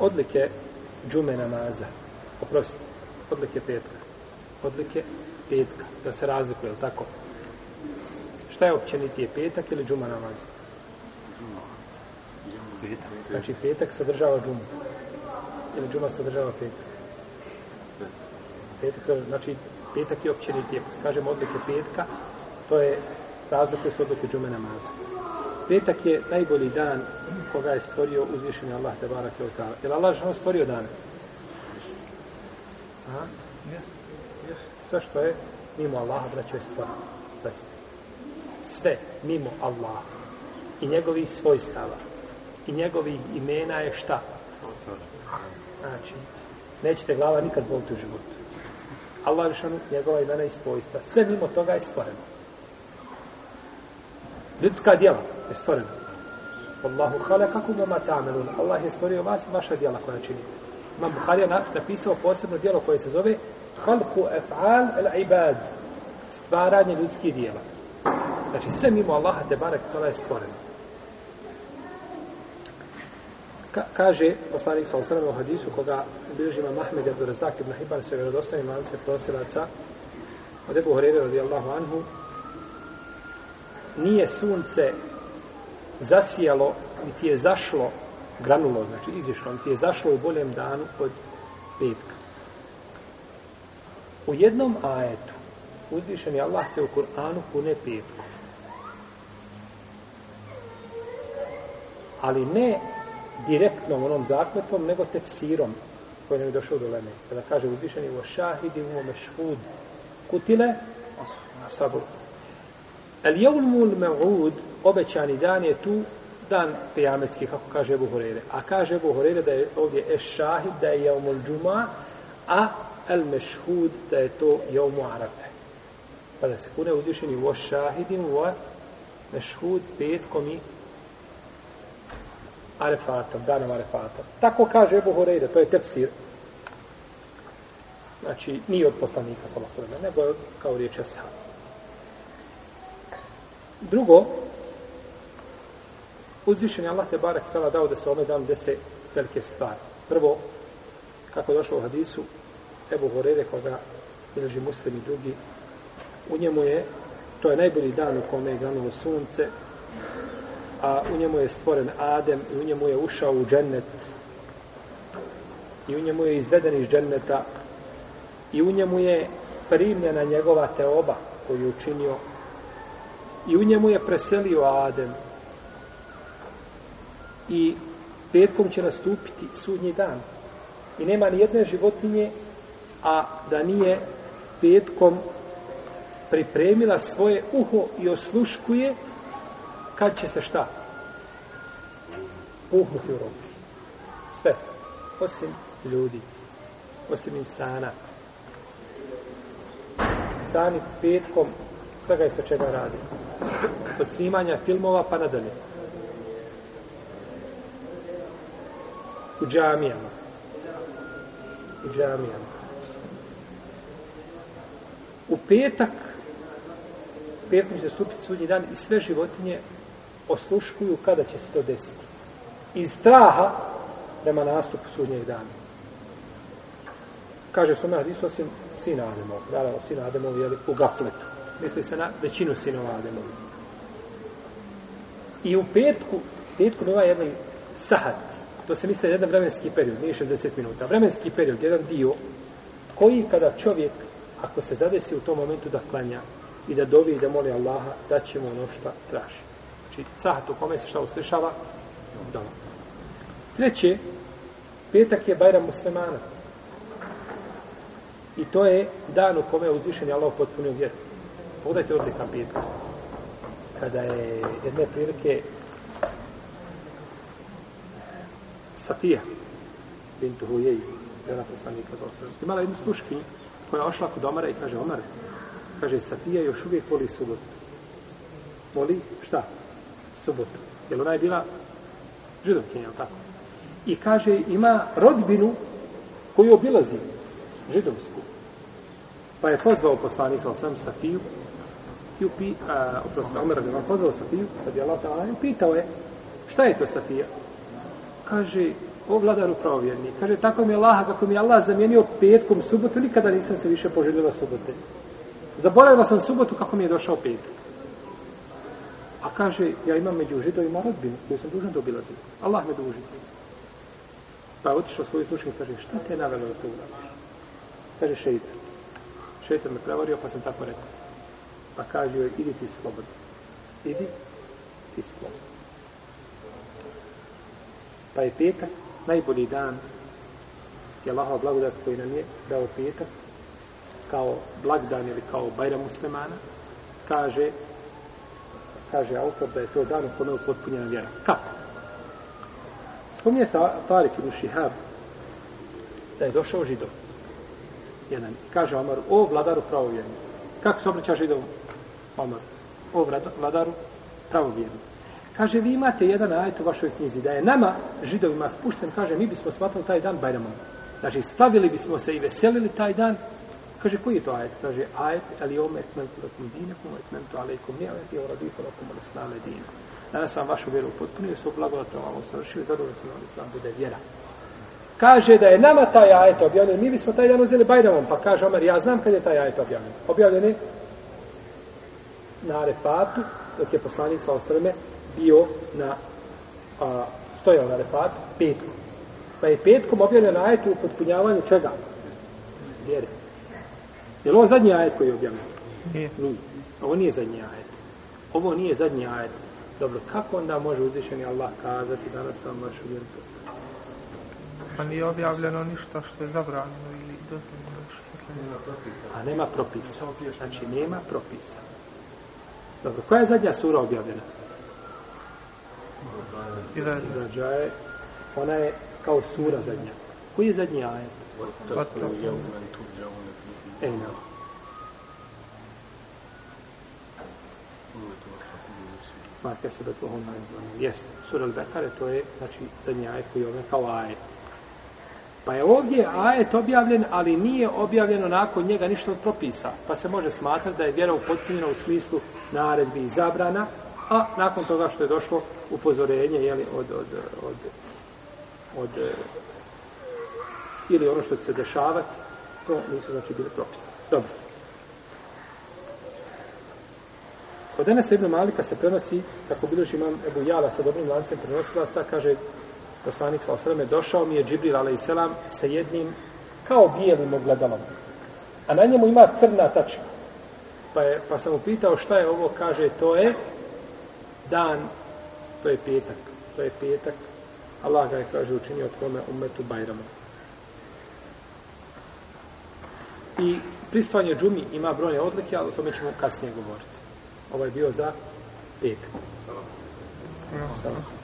odlike džume namaza, oprostite, odlike petka, odlike petka, da se razlikuje, ili tako? Šta je općenitije, petak ili džuma namaza? Petak. Znači petak sadržava džumu. Ili džuma sadržava petak. Petak sadržava, znači petak je općenitije. Kažem odlike petka, to je razlikuje se odlike džume namaza petak je najbolji dan koga je stvorio uzvišeni Allah te barak je otala. Je Allah što stvorio dan? A? Sve što je mimo Allaha, braćo, je stvorio. Sve mimo Allaha i njegovih svojstava i njegovih imena je šta? Znači, nećete glava nikad boliti u životu. Allah što njegova imena i svojstva. Sve mimo toga je stvoreno. Ljudska djela je stvoreno. Allahu hale kako mu mata Allah je stvorio vas i vaša djela koja činite. Imam Buharija napisao posebno djelo koje se zove Halku af'al al-ibad stvaranje ljudskih djela. Znači sve mimo Allaha te barek tala je stvoreno. Ka kaže poslanik sa osram u hadisu koga bilježi imam Ahmed Abdu Razak ibn Hibar se vjerodostavim lance prosilaca od Ebu Horeira radijallahu anhu nije sunce zasijalo, ti je zašlo, granulo, znači izišlo, ti je zašlo u boljem danu od petka. U jednom ajetu uzvišen je Allah se u Kur'anu kune petku. Ali ne direktnom onom zakletvom, nego tefsirom koji nam je došao do Leme. Kada kaže uzvišen je u šahidi, u mešhud, kutile, sabu. El jeulmul me'ud, obećani dan je tu dan kıyametski, kako kaže Ebu Horeire. A kaže Ebu Horeire da je ovdje es šahid, da je jeulmul džuma, a el mešhud, da je to jeulmul arate. Pa da se kune uzvišeni vo šahidim, vo mešhud petkom i arefatom, danom arefatom. Tako kaže Ebu Horeire, to je tefsir. Znači, nije od poslanika, salosrme, nego kao riječ Ashab. Drugo, uzvišen je Allah te barak tala dao da se ovaj dan dese velike stvari. Prvo, kako je došlo u hadisu, Ebu Horere koga bilježi muslim i drugi, u njemu je, to je najbolji dan u kome je granulo sunce, a u njemu je stvoren Adem i u njemu je ušao u džennet i u njemu je izveden iz dženneta i u njemu je primljena njegova teoba koju je učinio i u njemu je preselio Adem. I petkom će nastupiti sudnji dan. I nema ni jedne životinje, a da nije petkom pripremila svoje uho i osluškuje kad će se šta? Puhnuti u roku. Sve. Osim ljudi. Osim insana. Insani petkom svega je sa čega radimo od snimanja filmova pa nadalje. U džamijama. U džamijama. U petak, petak će stupiti sudnji dan i sve životinje osluškuju kada će se to desiti. Iz straha prema nastupu sudnjeg dana. Kaže su na Hristu, osim sina Ademov, naravno sina Ademov, jeli, u gafletu misli se na većinu sinova Ademovi. I u petku, petku bila jedan sahat, to se misli jedan vremenski period, nije 60 minuta, vremenski period, jedan dio, koji kada čovjek, ako se zadesi u tom momentu da klanja i da dovi i da moli Allaha, da će mu ono što traži. Znači, sahat u kome se šta uslišava, dobro. Treće, petak je Bajram muslimana. I to je dan u kome je uzvišen Allah potpunio vjeru. Pogledajte ovdje kapitel. Kada je jedne prilike Safija, bintu Hujeju, jedna poslanika za osam, imala jednu sluški koja je ošla kod Omara i kaže, Omar, kaže, Safija još uvijek voli subot. Voli šta? Subot. Jer ona je bila židovkinja, je tako? I kaže, ima rodbinu koju obilazi židovsku. Pa je pozvao poslanik sa osam Safiju i upi, a, oprosti, Omer Adjelan pozvao Safiju, Adjelan Talajem, pitao je, šta je to Safija? Kaže, o vladaru pravovjerni, kaže, tako mi je Allah, kako mi je Allah zamijenio petkom subotu, nikada nisam se više poželjela subote. Zaboravila sam subotu kako mi je došao petak. A kaže, ja imam među židovima rodbinu koju sam dužan da obilazim. Allah me duži. Pa je otišao svoju slušnju i kaže, šta te je navjelo da to uradiš? Kaže, šeitan šetan me prevario, pa sam tako rekao. Pa kaže joj, idi ti slobodno. Idi ti slobodno. Pa je petak, najbolji dan, je Allahov blagodat koji nam je dao petak, kao blagdan ili kao bajra muslimana, kaže, kaže autor da je to dan u kome je potpunjena vjera. Kako? Spominje Tarik ibn Šihab da je došao židovom jedan. Kaže Omar, o vladaru pravovjerni. Kako se obraćaš idom? Omar, o vladaru pravovjerni. Kaže, vi imate jedan ajet u vašoj knjizi, da je nama, židovima, spušten, kaže, mi bismo smatrali taj dan Bajramom. Znači, stavili bismo se i veselili taj dan. Kaže, koji je to ajet? Kaže, ajet, ali ome etmentu lakum dinakum, etmentu alaikum nije, ajet je oradifu lakum alesnale dinakum. Danas sam vašu vjeru potpunio, svoj blagodatno vam osnovšio i zadovoljno sam vam islam bude vjera kaže da je nama taj ajet objavljen, mi bismo taj dan uzeli Bajramom, pa kaže Omer, ja znam kad je taj ajet objavljen. Objavljen je na Arefatu, dok je poslanik sa osrme bio na, a, stojao na Arefatu, petkom. Pa je petkom objavljen ajet u potpunjavanju čega? Vjere. Je li on zadnji ajet koji je objavljen? Nije. Nije. Ovo nije zadnji ajet. Ovo nije zadnji ajet. Dobro, kako onda može uzvišeni Allah kazati danas sam vašu vjeru pa nije objavljeno ništa što je zabranjeno ili dozvoljeno A nema propisa. Znači, nema propisa. Dobro, koja je zadnja sura objavljena? Irađaje. Ona je kao sura zadnja. Koji je zadnji ajet? Ena. Marka se da tvojom najzvanom. Jeste. Sura Bekare, to je, znači, zadnji ajet koji je ovaj kao ajet. Pa je ovdje ajet objavljen, ali nije objavljeno nakon njega ništa od propisa. Pa se može smatrati da je vjera upotpunjena u smislu naredbi i zabrana, a nakon toga što je došlo upozorenje jeli, od, od, od, od, ili ono što će se dešavati, to nisu znači bile propise. Dobro. Kod Enesa Ibn Malika se prenosi, kako biloži imam Ebu Jala sa dobrim lancem prenosilaca, kaže poslanik sa osreme, došao mi je Džibril a.s. sa jednim kao bijelim ogledalom. A na njemu ima crna tačka. Pa, je, pa sam upitao šta je ovo, kaže, to je dan, to je petak, to je petak. Allah ga je, kaže, učinio tvome umetu Bajrama. I pristovanje džumi ima brojne odlike, ali o tome ćemo kasnije govoriti. Ovo je bio za petak. Salam. Salam.